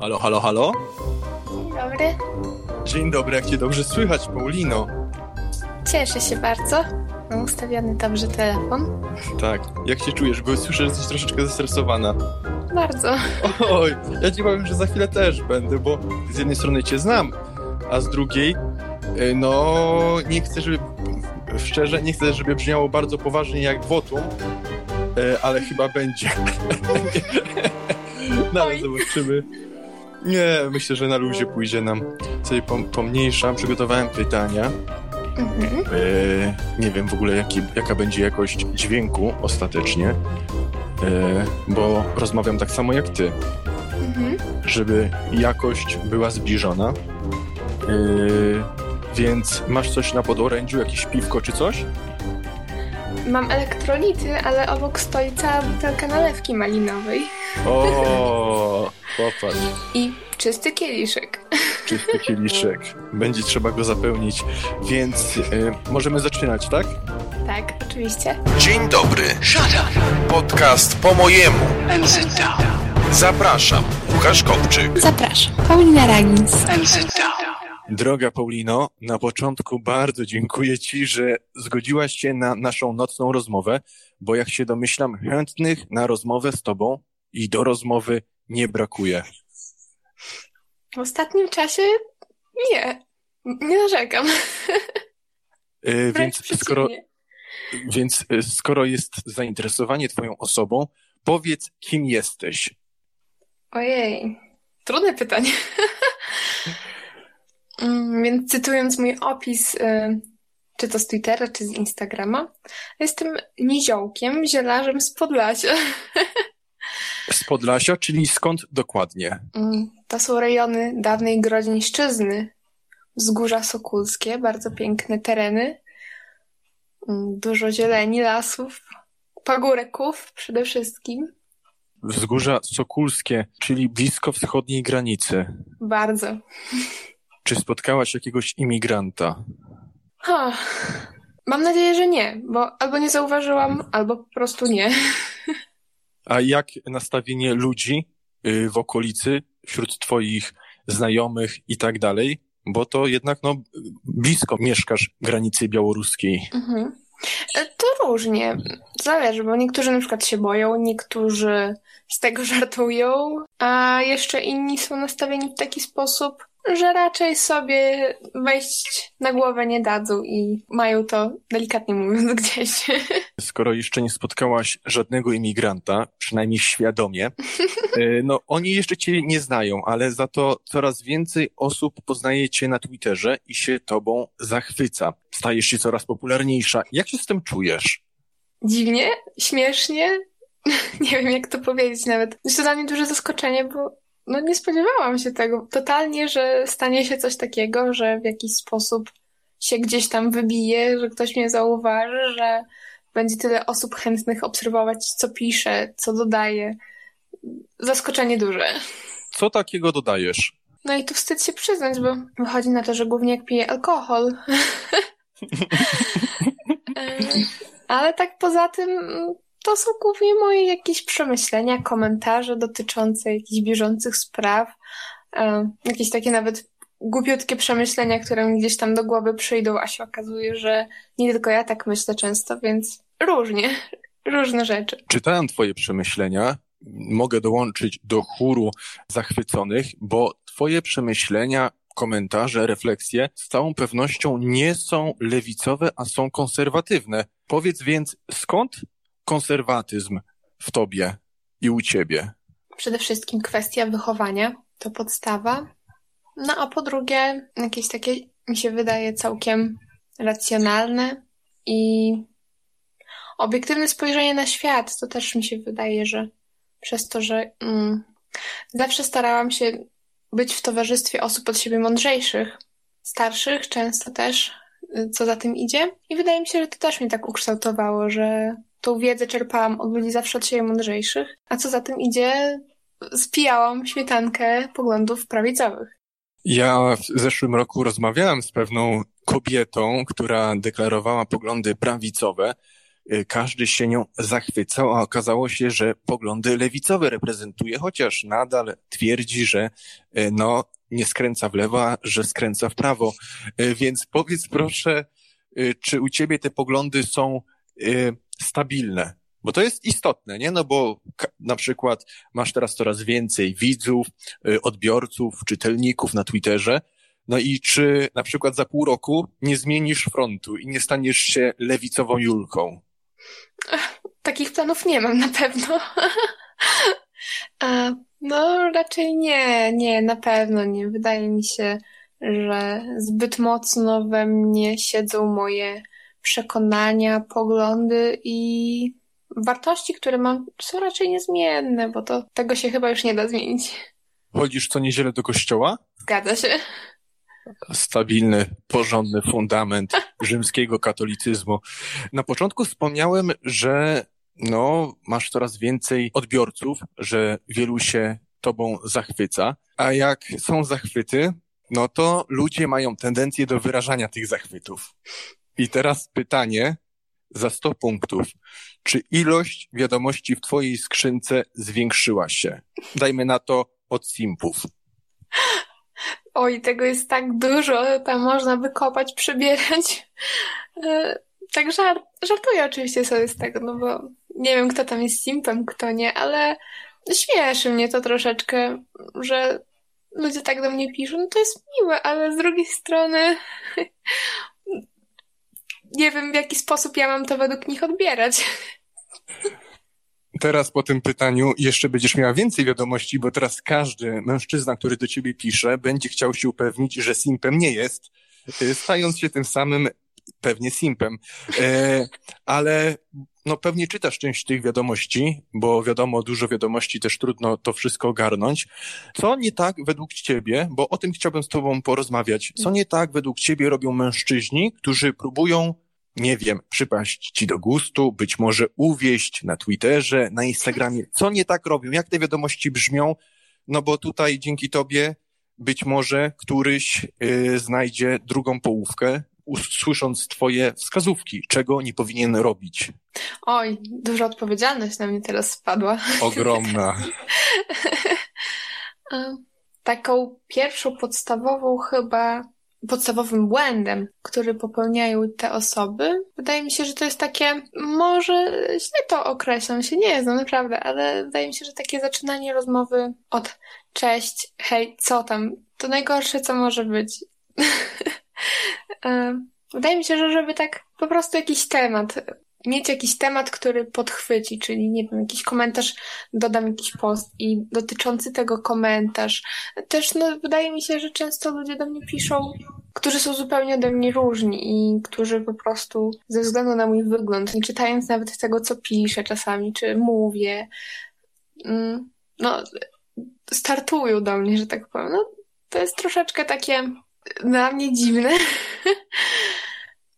Halo, halo, halo? Dzień dobry. Dzień dobry, jak cię dobrze słychać, Paulino. Cieszę się bardzo. Mam ustawiony dobrze telefon. Tak, jak się czujesz? Bo słyszę, że jesteś troszeczkę zestresowana. Bardzo. Oj, ja ci powiem, że za chwilę też będę, bo z jednej strony cię znam, a z drugiej, y, no, nie chcę, żeby, szczerze, nie chcę, żeby brzmiało bardzo poważnie jak wotum, y, ale chyba będzie. no, ale zobaczymy. Nie, myślę, że na luzie pójdzie nam. Sobie pom- pomniejszam, przygotowałem pytania. Mhm. E, nie wiem w ogóle jaki, jaka będzie jakość dźwięku ostatecznie, e, bo rozmawiam tak samo jak ty, Mhm. żeby jakość była zbliżona. E, więc masz coś na podorędziu, jakieś piwko czy coś? Mam elektrolity, ale obok stoi cała butelka nalewki malinowej. O, popatrz, I czysty kieliszek. czysty kieliszek. Będzie trzeba go zapełnić, więc e, możemy zaczynać, tak? Tak, oczywiście. Dzień dobry. Podcast po mojemu. Zapraszam, Łukasz Kopczyk. Zapraszam. Paulina Ragins. Droga Paulino, na początku bardzo dziękuję Ci, że zgodziłaś się na naszą nocną rozmowę, bo jak się domyślam, chętnych na rozmowę z Tobą i do rozmowy nie brakuje. W ostatnim czasie nie. Nie narzekam. Yy, Wręcz więc, skoro, więc yy, skoro jest zainteresowanie Twoją osobą, powiedz, kim jesteś. Ojej, trudne pytanie. Mm, Więc cytując mój opis, y, czy to z Twittera, czy z Instagrama, jestem niziołkiem, zielarzem z Podlasia. Z Podlasia, czyli skąd dokładnie? Mm, To są rejony dawnej Grodzieńszczyzny, wzgórza Sokulskie, bardzo piękne tereny, Mm, dużo zieleni, lasów, pagórków przede wszystkim, Wzgórza Sokulskie, czyli blisko wschodniej granicy. bardzo. Czy spotkałaś jakiegoś imigranta? Ha. Mam nadzieję, że nie, bo albo nie zauważyłam, albo po prostu nie. A jak nastawienie ludzi y, w okolicy, wśród twoich znajomych i tak dalej? Bo to jednak no, blisko mieszkasz granicy białoruskiej. Mhm. E, To różnie. Zależy, bo niektórzy na przykład się boją, niektórzy z tego żartują, a jeszcze inni są nastawieni w taki sposób, że raczej sobie wejść na głowę nie dadzą i mają to, delikatnie mówiąc, gdzieś. Skoro jeszcze nie spotkałaś żadnego imigranta, przynajmniej świadomie, y, no oni jeszcze cię nie znają, ale za to coraz więcej osób poznaje cię na Twitterze i się tobą zachwyca. Stajesz się coraz popularniejsza. Jak się z tym czujesz? Dziwnie, śmiesznie. Nie wiem, jak to powiedzieć nawet. Jest to dla mnie duże zaskoczenie, bo no nie spodziewałam się tego totalnie, że stanie się coś takiego, że w jakiś sposób się gdzieś tam wybije, że ktoś mnie zauważy, że będzie tyle osób chętnych obserwować, co piszę, co dodaję. Zaskoczenie duże. Co takiego dodajesz? No i tu wstyd się przyznać, bo wychodzi na to, że głównie jak piję alkohol. E, Ale tak poza tym, to są głównie moje jakieś przemyślenia, komentarze dotyczące jakichś bieżących spraw, jakieś takie nawet głupiutkie przemyślenia, które mi gdzieś tam do głowy przyjdą, a się okazuje, że nie tylko ja tak myślę często, więc różnie, różne rzeczy. Czytałem Twoje przemyślenia. Mogę dołączyć do chóru zachwyconych, bo Twoje przemyślenia, komentarze, refleksje z całą pewnością nie są lewicowe, a są konserwatywne. Powiedz więc, skąd konserwatyzm w Tobie i u Ciebie? Przede wszystkim kwestia wychowania to podstawa. No a po drugie, jakieś takie mi się wydaje całkiem racjonalne i obiektywne spojrzenie na świat. To też mi się wydaje, że przez to, że mm, zawsze starałam się być w towarzystwie osób od siebie mądrzejszych, starszych często też, y, co za tym idzie. I wydaje mi się, że to też mnie tak ukształtowało, że tą wiedzę czerpałam od ludzi zawsze od siebie mądrzejszych, a co za tym idzie, spijałam śmietankę poglądów prawicowych. Ja w zeszłym roku rozmawiałem z pewną kobietą, która deklarowała poglądy prawicowe. y, każdy się nią zachwycał, a okazało się, że poglądy lewicowe reprezentuje, chociaż nadal twierdzi, że y, no, nie skręca w lewo, że skręca w prawo. Y, więc powiedz proszę, czy u ciebie te poglądy są stabilne? Bo to jest istotne, nie? No bo na przykład masz teraz coraz więcej widzów, odbiorców, czytelników na Twitterze, no i czy na przykład za pół roku nie zmienisz frontu i nie staniesz się lewicową Julką? Takich planów nie mam na pewno. no raczej nie, nie, na pewno nie. Wydaje mi się, że zbyt mocno we mnie siedzą moje przekonania, poglądy i wartości, które mam, są raczej niezmienne, bo to tego się chyba już nie da zmienić. Chodzisz co niedzielę do kościoła? Zgadza się stabilny, porządny fundament rzymskiego katolicyzmu. Na początku wspomniałem, że no, masz coraz więcej odbiorców, że wielu się tobą zachwyca, a jak są zachwyty, no to ludzie mają tendencję do wyrażania tych zachwytów. I teraz pytanie za 100 punktów. Czy ilość wiadomości w twojej skrzynce zwiększyła się? Dajmy na to od simpów. Oj, tego jest tak dużo, tam można wykopać, przebierać. E, tak żart, żartuję oczywiście sobie z tego, no bo nie wiem, kto tam jest simpem, kto nie, ale śmieszy mnie to troszeczkę, że ludzie tak do mnie piszą. No to jest miłe, ale z drugiej strony nie wiem, w jaki sposób ja mam to według nich odbierać. Teraz po tym pytaniu jeszcze będziesz miała więcej wiadomości, bo teraz każdy mężczyzna, który do ciebie pisze, będzie chciał się upewnić, że simpem nie jest, y, stając się tym samym pewnie simpem. E, ale no pewnie czytasz część tych wiadomości, bo wiadomo, dużo wiadomości też trudno to wszystko ogarnąć. Co nie tak według ciebie, bo o tym chciałbym z tobą porozmawiać, co nie tak według ciebie robią mężczyźni, którzy próbują nie wiem, przypaść ci do gustu, być może uwieść na Twitterze, na Instagramie. Co nie tak robią? Jak te wiadomości brzmią? No bo tutaj dzięki tobie być może któryś yy, znajdzie drugą połówkę, słysząc twoje wskazówki, czego nie powinien robić. Oj, duża odpowiedzialność na mnie teraz spadła. Ogromna. Taką pierwszą podstawową chyba podstawowym błędem, który popełniają te osoby. Wydaje mi się, że to jest takie, może źle to określam, się nie znam naprawdę, ale wydaje mi się, że takie zaczynanie rozmowy od cześć, hej, co tam, to najgorsze, co może być. E, wydaje mi się, że żeby tak po prostu jakiś temat mieć jakiś temat, który podchwyci, czyli nie wiem, jakiś komentarz, dodam jakiś post i dotyczący tego komentarz. Też no, wydaje mi się, że często ludzie do mnie piszą, którzy są zupełnie ode mnie różni i którzy po prostu ze względu na mój wygląd, nie czytając nawet tego, co piszę czasami, czy mówię, mm, no, startują do mnie, że tak powiem. No, to jest troszeczkę takie dla mnie dziwne.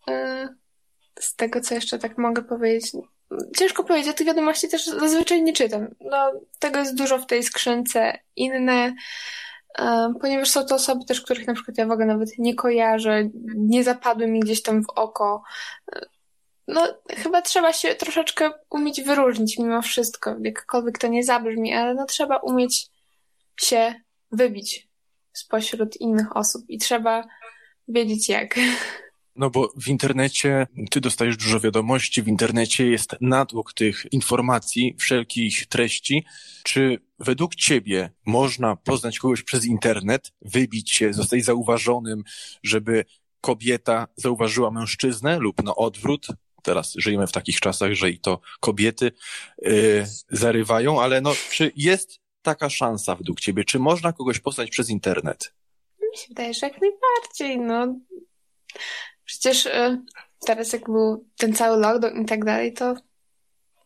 E, z tego, co jeszcze tak mogę powiedzieć, ciężko powiedzieć, ja tych wiadomości też zazwyczaj nie czytam. No, tego jest dużo w tej skrzynce. Inne, e, ponieważ są to osoby też, których na przykład ja w ogóle nawet nie kojarzę, nie zapadły mi gdzieś tam w oko. E, no, chyba trzeba się troszeczkę umieć wyróżnić mimo wszystko, jakkolwiek to nie zabrzmi, ale no trzeba umieć się wybić spośród innych osób i trzeba wiedzieć jak. No bo w internecie ty dostajesz dużo wiadomości, w internecie jest natłok tych informacji, wszelkich treści. Czy według ciebie można poznać kogoś przez internet, wybić się, zostać zauważonym, żeby kobieta zauważyła mężczyznę lub na odwrót? Teraz żyjemy w takich czasach, że i to kobiety yy, zarywają, ale no, czy jest taka szansa według ciebie? Czy można kogoś poznać przez internet? Mi się wydaje, że jak najbardziej. No, Przecież e, teraz jak był ten cały lockdown i tak dalej, to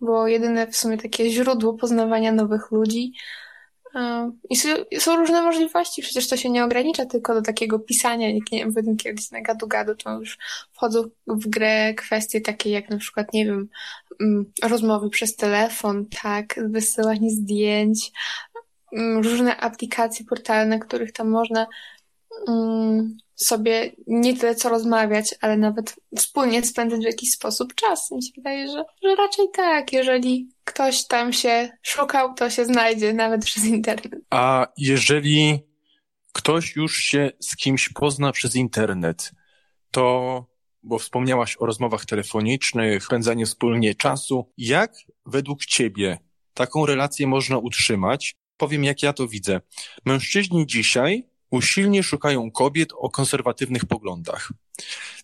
było jedyne w sumie takie źródło poznawania nowych ludzi. E, I są różne możliwości, przecież to się nie ogranicza tylko do takiego pisania, jak nie wiem, kiedyś na gadu-gadu, to już wchodzą w grę kwestie takie jak na przykład, nie wiem, mm, rozmowy przez telefon, tak, wysyłanie zdjęć, różne aplikacje, portale, na których tam można mm, sobie nie tyle co rozmawiać, ale nawet wspólnie spędzać w jakiś sposób czas. Mi się wydaje, że, że raczej tak. Jeżeli ktoś tam się szukał, to się znajdzie nawet przez internet. A jeżeli ktoś już się z kimś pozna przez internet, to, bo wspomniałaś o rozmowach telefonicznych, spędzaniu wspólnie czasu, jak według ciebie taką relację można utrzymać? Powiem, jak ja to widzę. Mężczyźni dzisiaj usilnie szukają kobiet o konserwatywnych poglądach.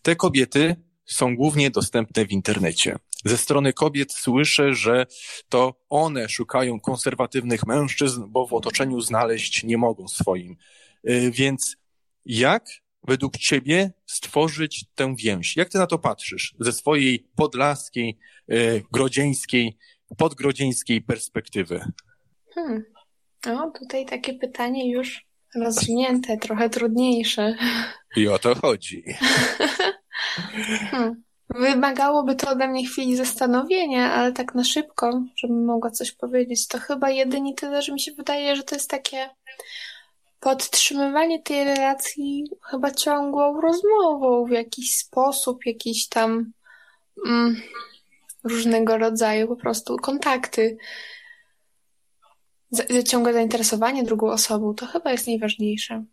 Te kobiety są głównie dostępne w internecie. Ze strony kobiet słyszę, że to one szukają konserwatywnych mężczyzn, bo w otoczeniu znaleźć nie mogą swoim. Y, więc jak według ciebie stworzyć tę więź? Jak ty na to patrzysz ze swojej podlaskiej, y, grodzieńskiej, podgrodzieńskiej perspektywy? Hmm. O, tutaj takie pytanie już rozwinięte, trochę trudniejsze. I o to chodzi. Hmm. Wymagałoby to ode mnie chwili zastanowienia, ale tak na szybko, żebym mogła coś powiedzieć, to chyba jedynie tyle, że mi się wydaje, że to jest takie podtrzymywanie tej relacji chyba ciągłą rozmową w jakiś sposób, jakiś tam mm, różnego rodzaju po prostu kontakty. Z, ciągłe zainteresowanie drugą osobą to chyba jest najważniejsze.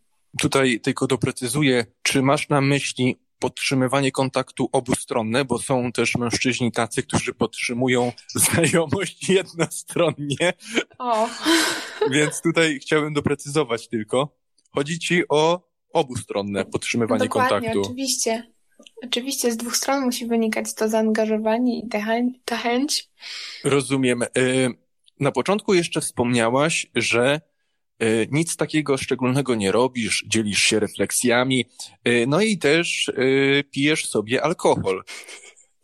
Tutaj tylko doprecyzuję, czy masz na myśli podtrzymywanie kontaktu obustronne, bo są też mężczyźni tacy, którzy podtrzymują znajomość jednostronnie. O. Więc tutaj chciałbym doprecyzować tylko. Chodzi ci o obustronne podtrzymywanie Dokładnie, kontaktu. oczywiście. Oczywiście z dwóch stron musi wynikać to zaangażowanie i ta chęć. Rozumiem. Y, na początku jeszcze wspomniałaś, że y, nic takiego szczególnego nie robisz, dzielisz się refleksjami, y, no i też pijesz sobie alkohol.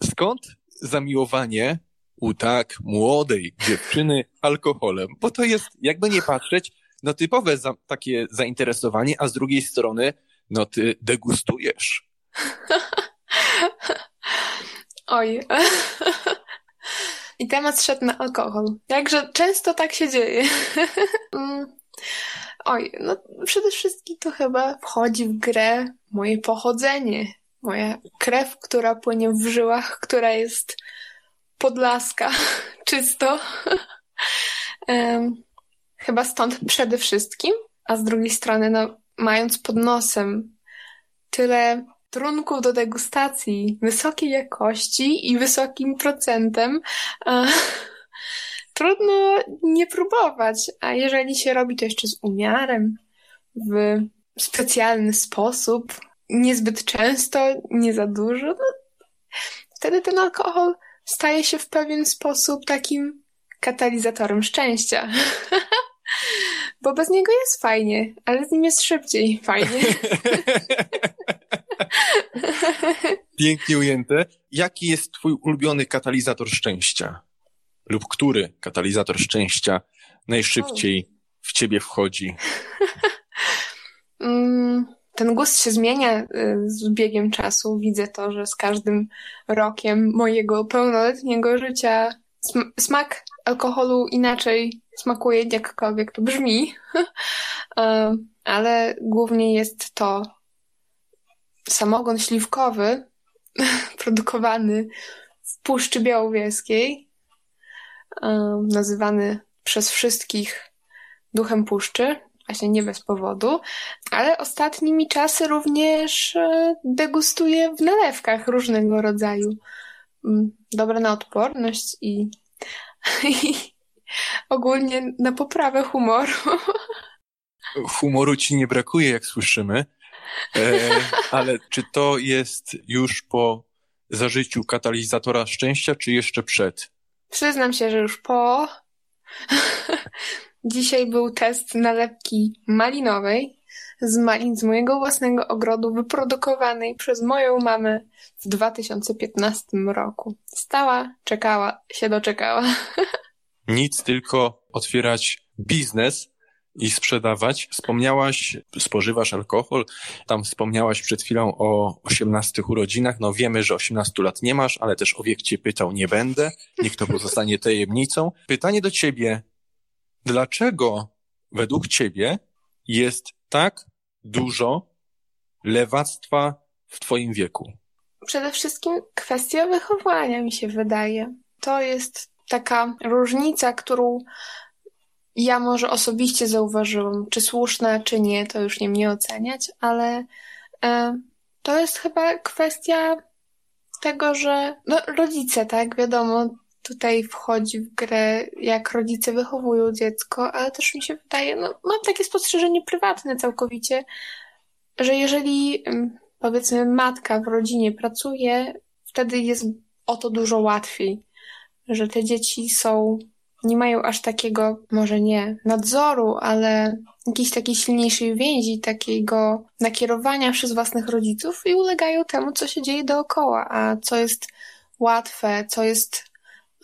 Skąd zamiłowanie u tak młodej dziewczyny alkoholem? Bo to jest, jakby nie patrzeć, no typowe za, takie zainteresowanie, a z drugiej strony, no ty degustujesz. Oj. I temat szedł na alkohol. Jakże często tak się dzieje. Mm. Oj, no przede wszystkim to chyba wchodzi w grę moje pochodzenie. Moja krew, która płynie w żyłach, która jest podlaska, czysto. um, chyba stąd przede wszystkim, a z drugiej strony, no, mając pod nosem tyle trunków do degustacji wysokiej jakości i wysokim procentem, trudno nie próbować. A jeżeli się robi to jeszcze z umiarem, w specjalny sposób, niezbyt często, nie za dużo, no, wtedy ten alkohol staje się w pewien sposób takim katalizatorem szczęścia. Bo bez niego jest fajnie, ale z nim jest szybciej fajnie. Pięknie ujęte. Jaki jest twój ulubiony katalizator szczęścia? Lub który katalizator szczęścia najszybciej w ciebie wchodzi? Mm, ten gust się zmienia y, z biegiem czasu. Widzę to, że z każdym rokiem mojego pełnoletniego życia smak alkoholu inaczej smakuje, jakkolwiek to brzmi. Ale głównie jest to samogon śliwkowy produkowany w Puszczy Białowieskiej, nazywany przez wszystkich duchem puszczy, właśnie nie bez powodu, ale ostatnimi czasy również e, degustuję w nalewkach różnego rodzaju. Mm, Dobra na odporność i, i ogólnie na poprawę humoru. Humoru ci nie brakuje, jak słyszymy. E, ale czy to jest już po zażyciu katalizatora szczęścia, czy jeszcze przed? Przyznam się, że już po. Dzisiaj był test nalepki malinowej z malin z mojego własnego ogrodu, wyprodukowanej przez moją mamę w 2015 roku. Stała, czekała, się doczekała. Nic, tylko otwierać biznes i sprzedawać. Wspomniałaś, spożywasz alkohol, tam wspomniałaś przed chwilą o 18 urodzinach. No wiemy, że 18 lat nie masz, ale też o wiek cię pytał nie będę. Niech to pozostanie tajemnicą. Pytanie do ciebie. Dlaczego według ciebie jest tak dużo lewactwa w twoim wieku? Przede wszystkim kwestia wychowania, mi się wydaje. To jest taka różnica, którą ja może osobiście zauważyłam. Czy słuszna, czy nie, to już nie mnie oceniać, ale e, to jest chyba kwestia tego, że no, rodzice, tak, wiadomo, tutaj wchodzi w grę, jak rodzice wychowują dziecko, ale też mi się wydaje, no, mam takie spostrzeżenie prywatne całkowicie, że jeżeli powiedzmy matka w rodzinie pracuje, wtedy jest o to dużo łatwiej, że te dzieci są, nie mają aż takiego, może nie nadzoru, ale jakiejś takiej silniejszej więzi, takiego nakierowania przez własnych rodziców i ulegają temu, co się dzieje dookoła, a co jest łatwe, co jest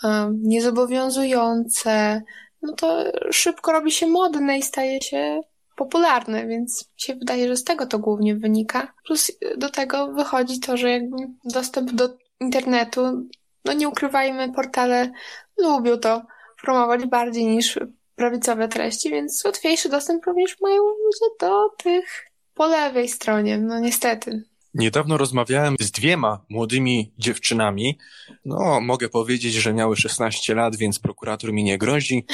um, niezobowiązujące, no to szybko robi się modne i staje się popularne, więc się wydaje, że z tego to głównie wynika. Plus do tego wychodzi to, że jakby dostęp do internetu, no nie ukrywajmy, portale lubią to promować bardziej niż prawicowe treści, więc łatwiejszy dostęp również mają ludzie do tych po lewej stronie, no niestety. Niedawno rozmawiałem z dwiema młodymi dziewczynami. No, mogę powiedzieć, że miały 16 lat, więc prokurator mi nie grozi.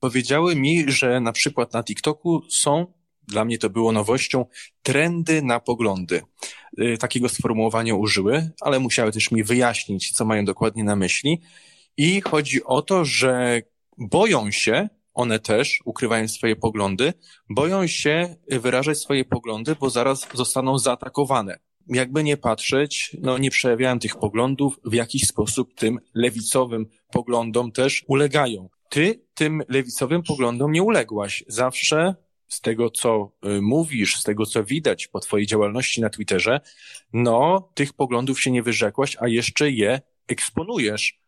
Powiedziały mi, że na przykład na TikToku są, dla mnie to było nowością, trendy na poglądy. Y, takiego sformułowania użyły, ale musiały też mi wyjaśnić, co mają dokładnie na myśli. I chodzi o to, że boją się, one też ukrywają swoje poglądy, boją się wyrażać swoje poglądy, bo zaraz zostaną zaatakowane jakby nie patrzeć, no nie przejawiają tych poglądów, w jakiś sposób tym lewicowym poglądom też ulegają. Ty tym lewicowym poglądom nie uległaś. Zawsze z tego, co y, mówisz, z tego, co widać po twojej działalności na Twitterze, no, tych poglądów się nie wyrzekłaś, a jeszcze je eksponujesz.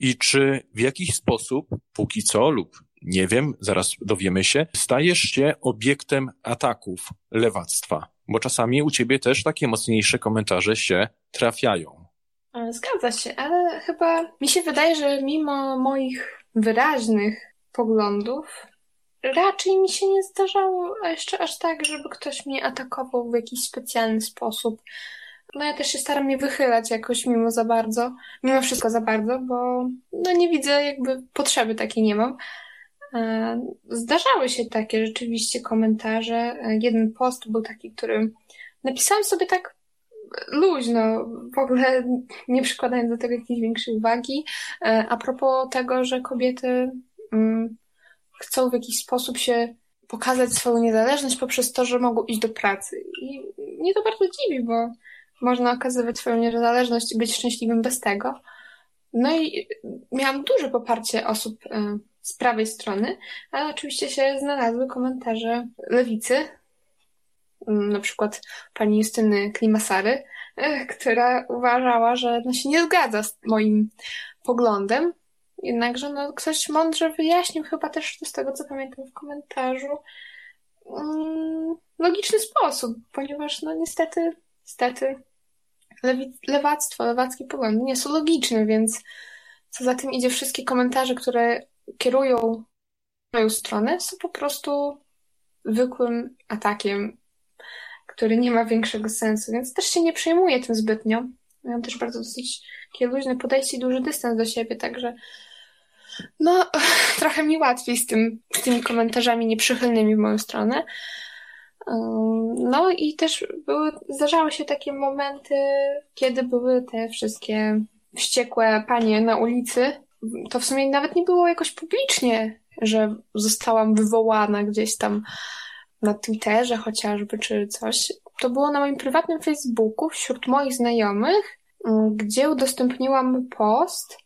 I czy w jakiś sposób, póki co lub nie wiem, zaraz dowiemy się, stajesz się obiektem ataków lewactwa? Bo czasami u ciebie też takie mocniejsze komentarze się trafiają. Zgadza się, ale chyba mi się wydaje, że mimo moich wyraźnych poglądów, raczej mi się nie zdarzało jeszcze aż tak, żeby ktoś mnie atakował w jakiś specjalny sposób. No ja też się staram nie wychylać jakoś mimo za bardzo, mimo wszystko za bardzo, bo no nie widzę jakby potrzeby takiej nie mam. E, zdarzały się takie rzeczywiście komentarze. E, jeden post był taki, który napisałam sobie tak luźno, w ogóle nie przykładając do tego jakiejś większej uwagi, e, a propos tego, że kobiety mm, chcą w jakiś sposób się pokazać swoją niezależność poprzez to, że mogą iść do pracy. I mnie to bardzo dziwi, bo można okazywać swoją niezależność i być szczęśliwym bez tego. No i miałam duże poparcie osób z prawej strony, ale oczywiście się znalazły komentarze lewicy, mm, na przykład pani Justyny Klimasary, e, która uważała, że no się nie zgadza z moim poglądem. Jednakże no, ktoś mądrze wyjaśnił, chyba też z tego, co pamiętam w komentarzu, mm, logiczny sposób, ponieważ no niestety, niestety lewi, lewactwo, lewackie poglądy nie są logiczne, więc co za tym idzie, wszystkie komentarze, które kierują moją stronę, są po prostu zwykłym atakiem, który nie ma większego sensu, więc też się nie przejmuję tym zbytnio. Mam też bardzo dosyć takie luźne podejście i duży dystans do siebie, także no, trochę mi łatwiej z, tym, z tymi komentarzami nieprzychylnymi w moją stronę. No i też były, zdarzały się takie momenty, kiedy były te wszystkie wściekłe panie na ulicy, to w sumie nawet nie było jakoś publicznie, że zostałam wywołana gdzieś tam na Twitterze chociażby, czy coś. To było na moim prywatnym Facebooku wśród moich znajomych, gdzie udostępniłam post,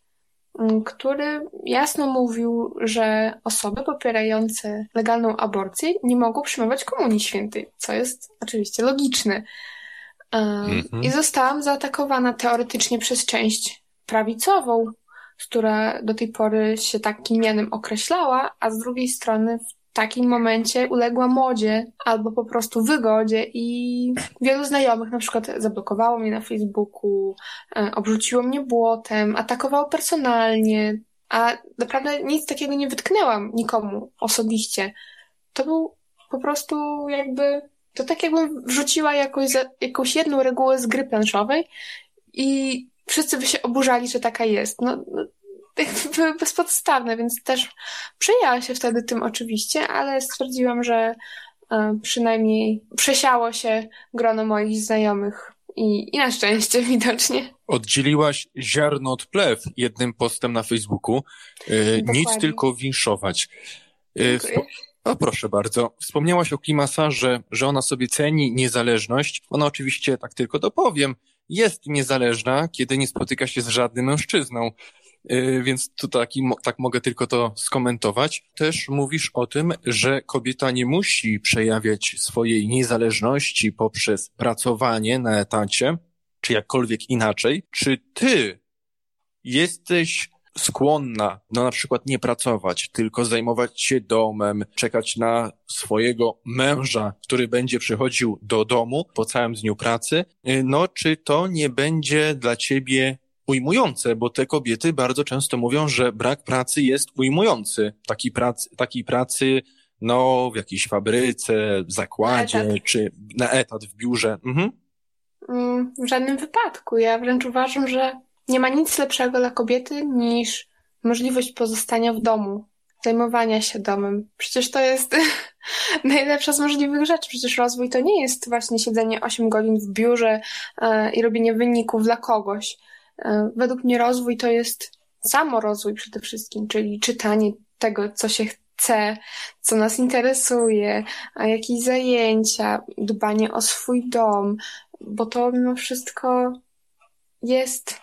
który jasno mówił, że osoby popierające legalną aborcję nie mogą przyjmować Komunii Świętej, co jest oczywiście logiczne. Mm -hmm. I zostałam zaatakowana teoretycznie przez część prawicową, która do tej pory się takim mianem określała, a z drugiej strony takim momencie uległa modzie albo po prostu wygodzie i wielu znajomych na przykład zablokowało mnie na Facebooku, e, obrzuciło mnie błotem, atakowało personalnie, a naprawdę nic takiego nie wytknęłam nikomu osobiście. To był po prostu jakby To tak jakbym wrzuciła jakąś, jakąś jedną regułę z gry planszowej i wszyscy by się oburzali, że taka jest. No, no jakby bezpodstawne, więc też przejęła się wtedy tym oczywiście, ale stwierdziłam, że e, przynajmniej przesiało się grono moich znajomych i, i na szczęście widocznie. Oddzieliłaś ziarno od plew jednym postem na Facebooku. E, nic tylko winszować. E, o proszę bardzo. Wspomniałaś o Klimasarze, że ona sobie ceni niezależność. Ona oczywiście, tak tylko dopowiem, jest niezależna, kiedy nie spotyka się z żadnym mężczyzną. Y, więc tu taki, tak mogę tylko to skomentować. Też mówisz o tym, że kobieta nie musi przejawiać swojej niezależności poprzez pracowanie na etacie, czy jakkolwiek inaczej. Czy ty jesteś skłonna, no na przykład nie pracować, tylko zajmować się domem, czekać na swojego męża, który będzie przychodził do domu po całym dniu pracy, y, no czy to nie będzie dla ciebie ujmujące, bo te kobiety bardzo często mówią, że brak pracy jest ujmujący. Taki prac, takiej pracy, no, w jakiejś fabryce, w zakładzie, czy na etat w biurze. Mhm. Mm, w żadnym wypadku. Ja wręcz uważam, że nie ma nic lepszego dla kobiety niż możliwość pozostania w domu, zajmowania się domem. Przecież to jest najlepsza z możliwych rzeczy. Przecież rozwój to nie jest właśnie siedzenie 8 godzin w biurze e, i robienie wyników dla kogoś. E, według mnie rozwój to jest samorozwój przede wszystkim, czyli czytanie tego, co się chce, co nas interesuje, a jakieś zajęcia, dbanie o swój dom, bo to mimo wszystko jest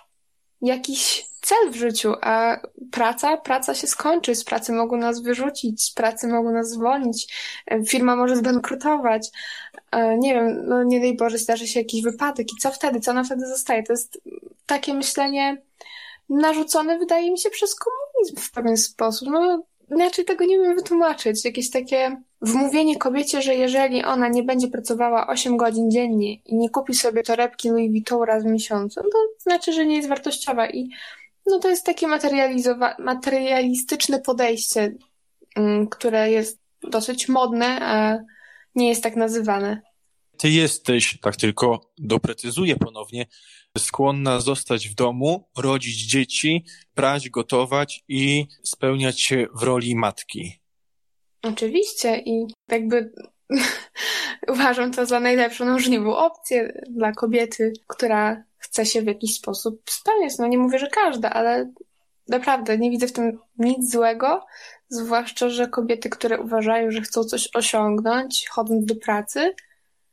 jakiś cel w życiu, a praca, praca się skończy, z pracy mogą nas wyrzucić, z pracy mogą nas zwolnić, e, firma może zbankrutować, e, nie wiem, no nie daj Boże, zdarzy się jakiś wypadek i co wtedy, co nam wtedy zostaje? To jest takie myślenie narzucone, wydaje mi się, przez komunizm w pewien sposób. No, inaczej tego nie wiem wytłumaczyć. Jakieś takie wmówienie kobiecie, że jeżeli ona nie będzie pracowała 8 godzin dziennie i nie kupi sobie torebki Louis Vuitton raz w miesiącu, to znaczy, że nie jest wartościowa i no to jest takie materialistyczne podejście, mm, które jest dosyć modne, a nie jest tak nazywane. Ty jesteś, tak tylko doprecyzuję ponownie, skłonna zostać w domu, rodzić dzieci, prać, gotować i spełniać się w roli matki. Oczywiście i jakby uważam to za najlepszą możliwą opcję dla kobiety, która chce się w jakiś sposób spełniać. No nie mówię, że każda, ale naprawdę nie widzę w tym nic złego, zwłaszcza, że kobiety, które uważają, że chcą coś osiągnąć, chodząc do pracy,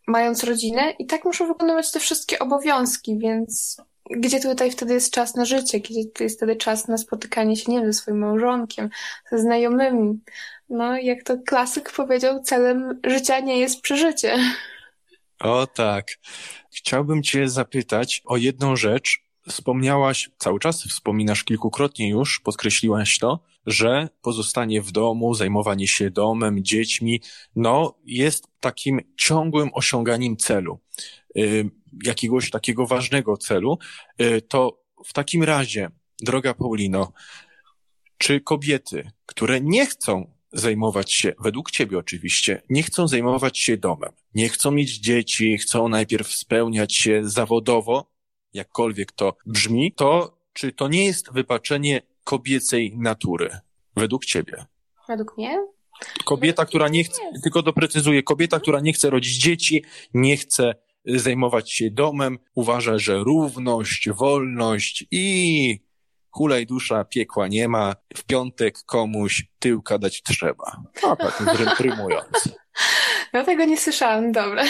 mając rodzinę, i tak muszą wykonywać te wszystkie obowiązki, więc gdzie tutaj wtedy jest czas na życie, gdzie jest wtedy czas na spotykanie się, nie wiem, ze swoim małżonkiem, ze znajomymi. No, jak to klasyk powiedział, celem życia nie jest przeżycie. O tak. Chciałbym Cię zapytać o jedną rzecz. Wspomniałaś, cały czas wspominasz kilkukrotnie już, podkreśliłaś to, że pozostanie w domu, zajmowanie się domem, dziećmi, no jest takim ciągłym osiąganiem celu, y, jakiegoś takiego ważnego celu. Y, to w takim razie, droga Paulino, czy kobiety, które nie chcą zajmować się, według ciebie oczywiście, nie chcą zajmować się domem, nie chcą mieć dzieci, chcą najpierw spełniać się zawodowo, jakkolwiek to brzmi, to czy to nie jest wypaczenie kobiecej natury, według ciebie? Według mnie? Kobieta, która nie chce, tylko doprecyzuję, kobieta, która nie chce rodzić dzieci, nie chce zajmować się domem, uważa, że równość, wolność i hulaj dusza, piekła nie ma, w piątek komuś tyłka dać trzeba. No tak, rymując. No tego nie słyszałam, dobra.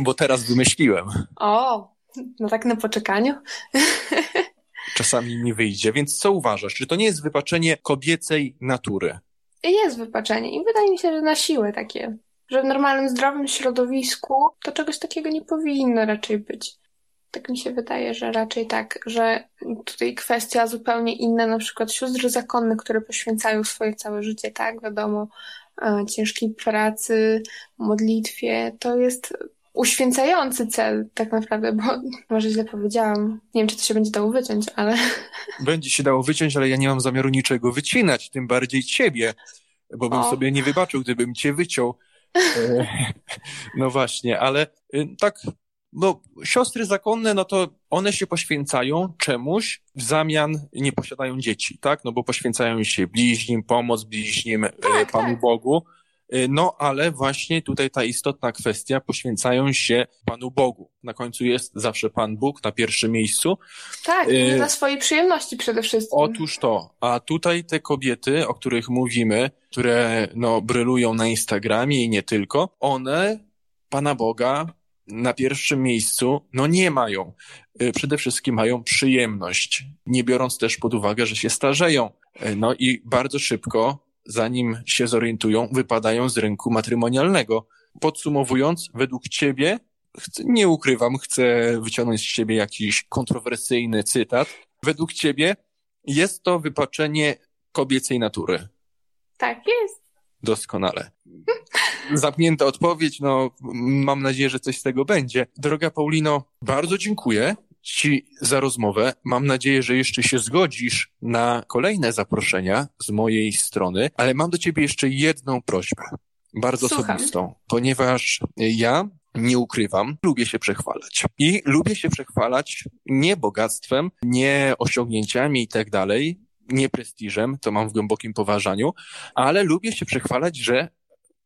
Bo teraz wymyśliłem. O, no tak na poczekaniu. Czasami mi wyjdzie, więc co uważasz? Czy to nie jest wypaczenie kobiecej natury? Jest wypaczenie i wydaje mi się, że na siłę takie. Że w normalnym, zdrowym środowisku to czegoś takiego nie powinno raczej być. Tak mi się wydaje, że raczej tak, że tutaj kwestia zupełnie inna, na przykład sióstr zakonne, które poświęcają swoje całe życie, tak, wiadomo, e, ciężkiej pracy, modlitwie, to jest uświęcający cel tak naprawdę, bo może źle powiedziałam. Nie wiem, czy to się będzie dało wyciąć, ale... Będzie się dało wyciąć, ale ja nie mam zamiaru niczego wycinać, tym bardziej ciebie, bo bym o. sobie nie wybaczył, gdybym cię wyciął. E, no właśnie, ale y, tak, no siostry zakonne, no to one się poświęcają czemuś, w zamian nie posiadają dzieci, tak? No bo poświęcają się bliźnim, pomoc bliźnim, e, Tak, Panu tak. Bogu. E, No, ale właśnie tutaj ta istotna kwestia, poświęcają się Panu Bogu. Na końcu jest zawsze Pan Bóg na pierwszym miejscu. Tak, Y- nie dla swojej przyjemności przede wszystkim. Otóż to, a tutaj te kobiety, o których mówimy, które no, brylują na Instagramie i nie tylko, one Pana Boga na pierwszym miejscu no nie mają. Y, Przede wszystkim mają przyjemność, nie biorąc też pod uwagę, że się starzeją. Y, No i bardzo szybko, zanim się zorientują, wypadają z rynku matrymonialnego. Podsumowując, według ciebie, nie ukrywam, chcę wyciągnąć z ciebie jakiś kontrowersyjny cytat. Według ciebie jest to wypaczenie kobiecej natury. Tak jest. Doskonale. Zamknięta odpowiedź, no mam nadzieję, że coś z tego będzie. Droga Paulino, bardzo dziękuję Ci za rozmowę. Mam nadzieję, że jeszcze się zgodzisz na kolejne zaproszenia z mojej strony, ale mam do Ciebie jeszcze jedną prośbę, bardzo Słucham. osobistą, ponieważ ja nie ukrywam, lubię się przechwalać. I lubię się przechwalać nie bogactwem, nie osiągnięciami i tak dalej, nie prestiżem, to mam w głębokim poważaniu, ale lubię się przechwalać, że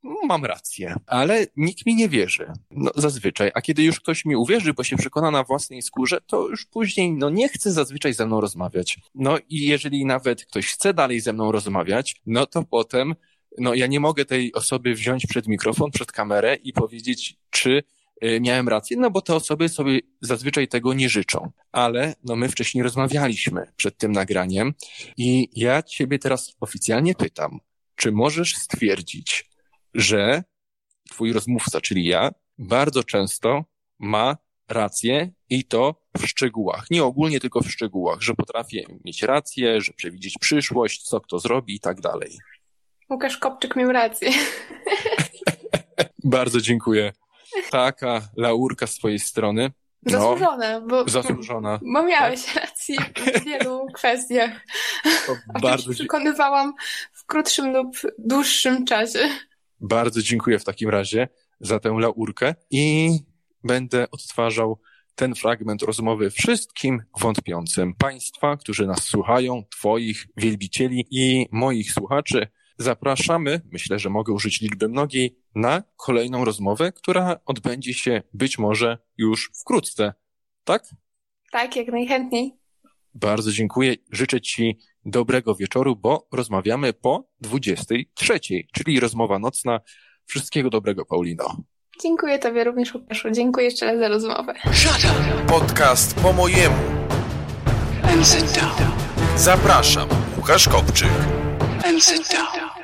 mam rację, ale nikt mi nie wierzy. No, zazwyczaj. A kiedy już ktoś mi uwierzy, bo się przekona na własnej skórze, to już później, no, nie chce zazwyczaj ze mną rozmawiać. No i jeżeli nawet ktoś chce dalej ze mną rozmawiać, no to potem, no, ja nie mogę tej osoby wziąć przed mikrofon, przed kamerę i powiedzieć, czy y, miałem rację, no bo te osoby sobie zazwyczaj tego nie życzą. Ale, no, my wcześniej rozmawialiśmy przed tym nagraniem i ja ciebie teraz oficjalnie pytam, czy możesz stwierdzić, że twój rozmówca, czyli ja, bardzo często ma rację i to w szczegółach. Nie ogólnie, tylko w szczegółach, że potrafię mieć rację, że przewidzieć przyszłość, co kto zrobi i tak dalej. Łukasz Kopczyk miał rację. Bardzo dziękuję. Taka laurka z twojej strony. No, Zasłużone, bo, zasłużona. bo miałeś rację w wielu kwestiach. To bardzo, przekonywałam w krótszym lub dłuższym czasie. Bardzo dziękuję w takim razie za tę laurkę i będę odtwarzał ten fragment rozmowy wszystkim wątpiącym. Państwa, którzy nas słuchają, Twoich wielbicieli i moich słuchaczy, zapraszamy, myślę, że mogę użyć liczby mnogiej, na kolejną rozmowę, która odbędzie się być może już wkrótce. Tak? Tak, jak najchętniej. Bardzo dziękuję. Życzę Ci dobrego wieczoru, bo rozmawiamy po 23, czyli rozmowa nocna. Wszystkiego dobrego, Paulino. Dziękuję Tobie również, Łukaszu. Dziękuję jeszcze raz za rozmowę. Shut up. Podcast po mojemu. And sit down. Zapraszam, Łukasz Kopczyk. And sit down.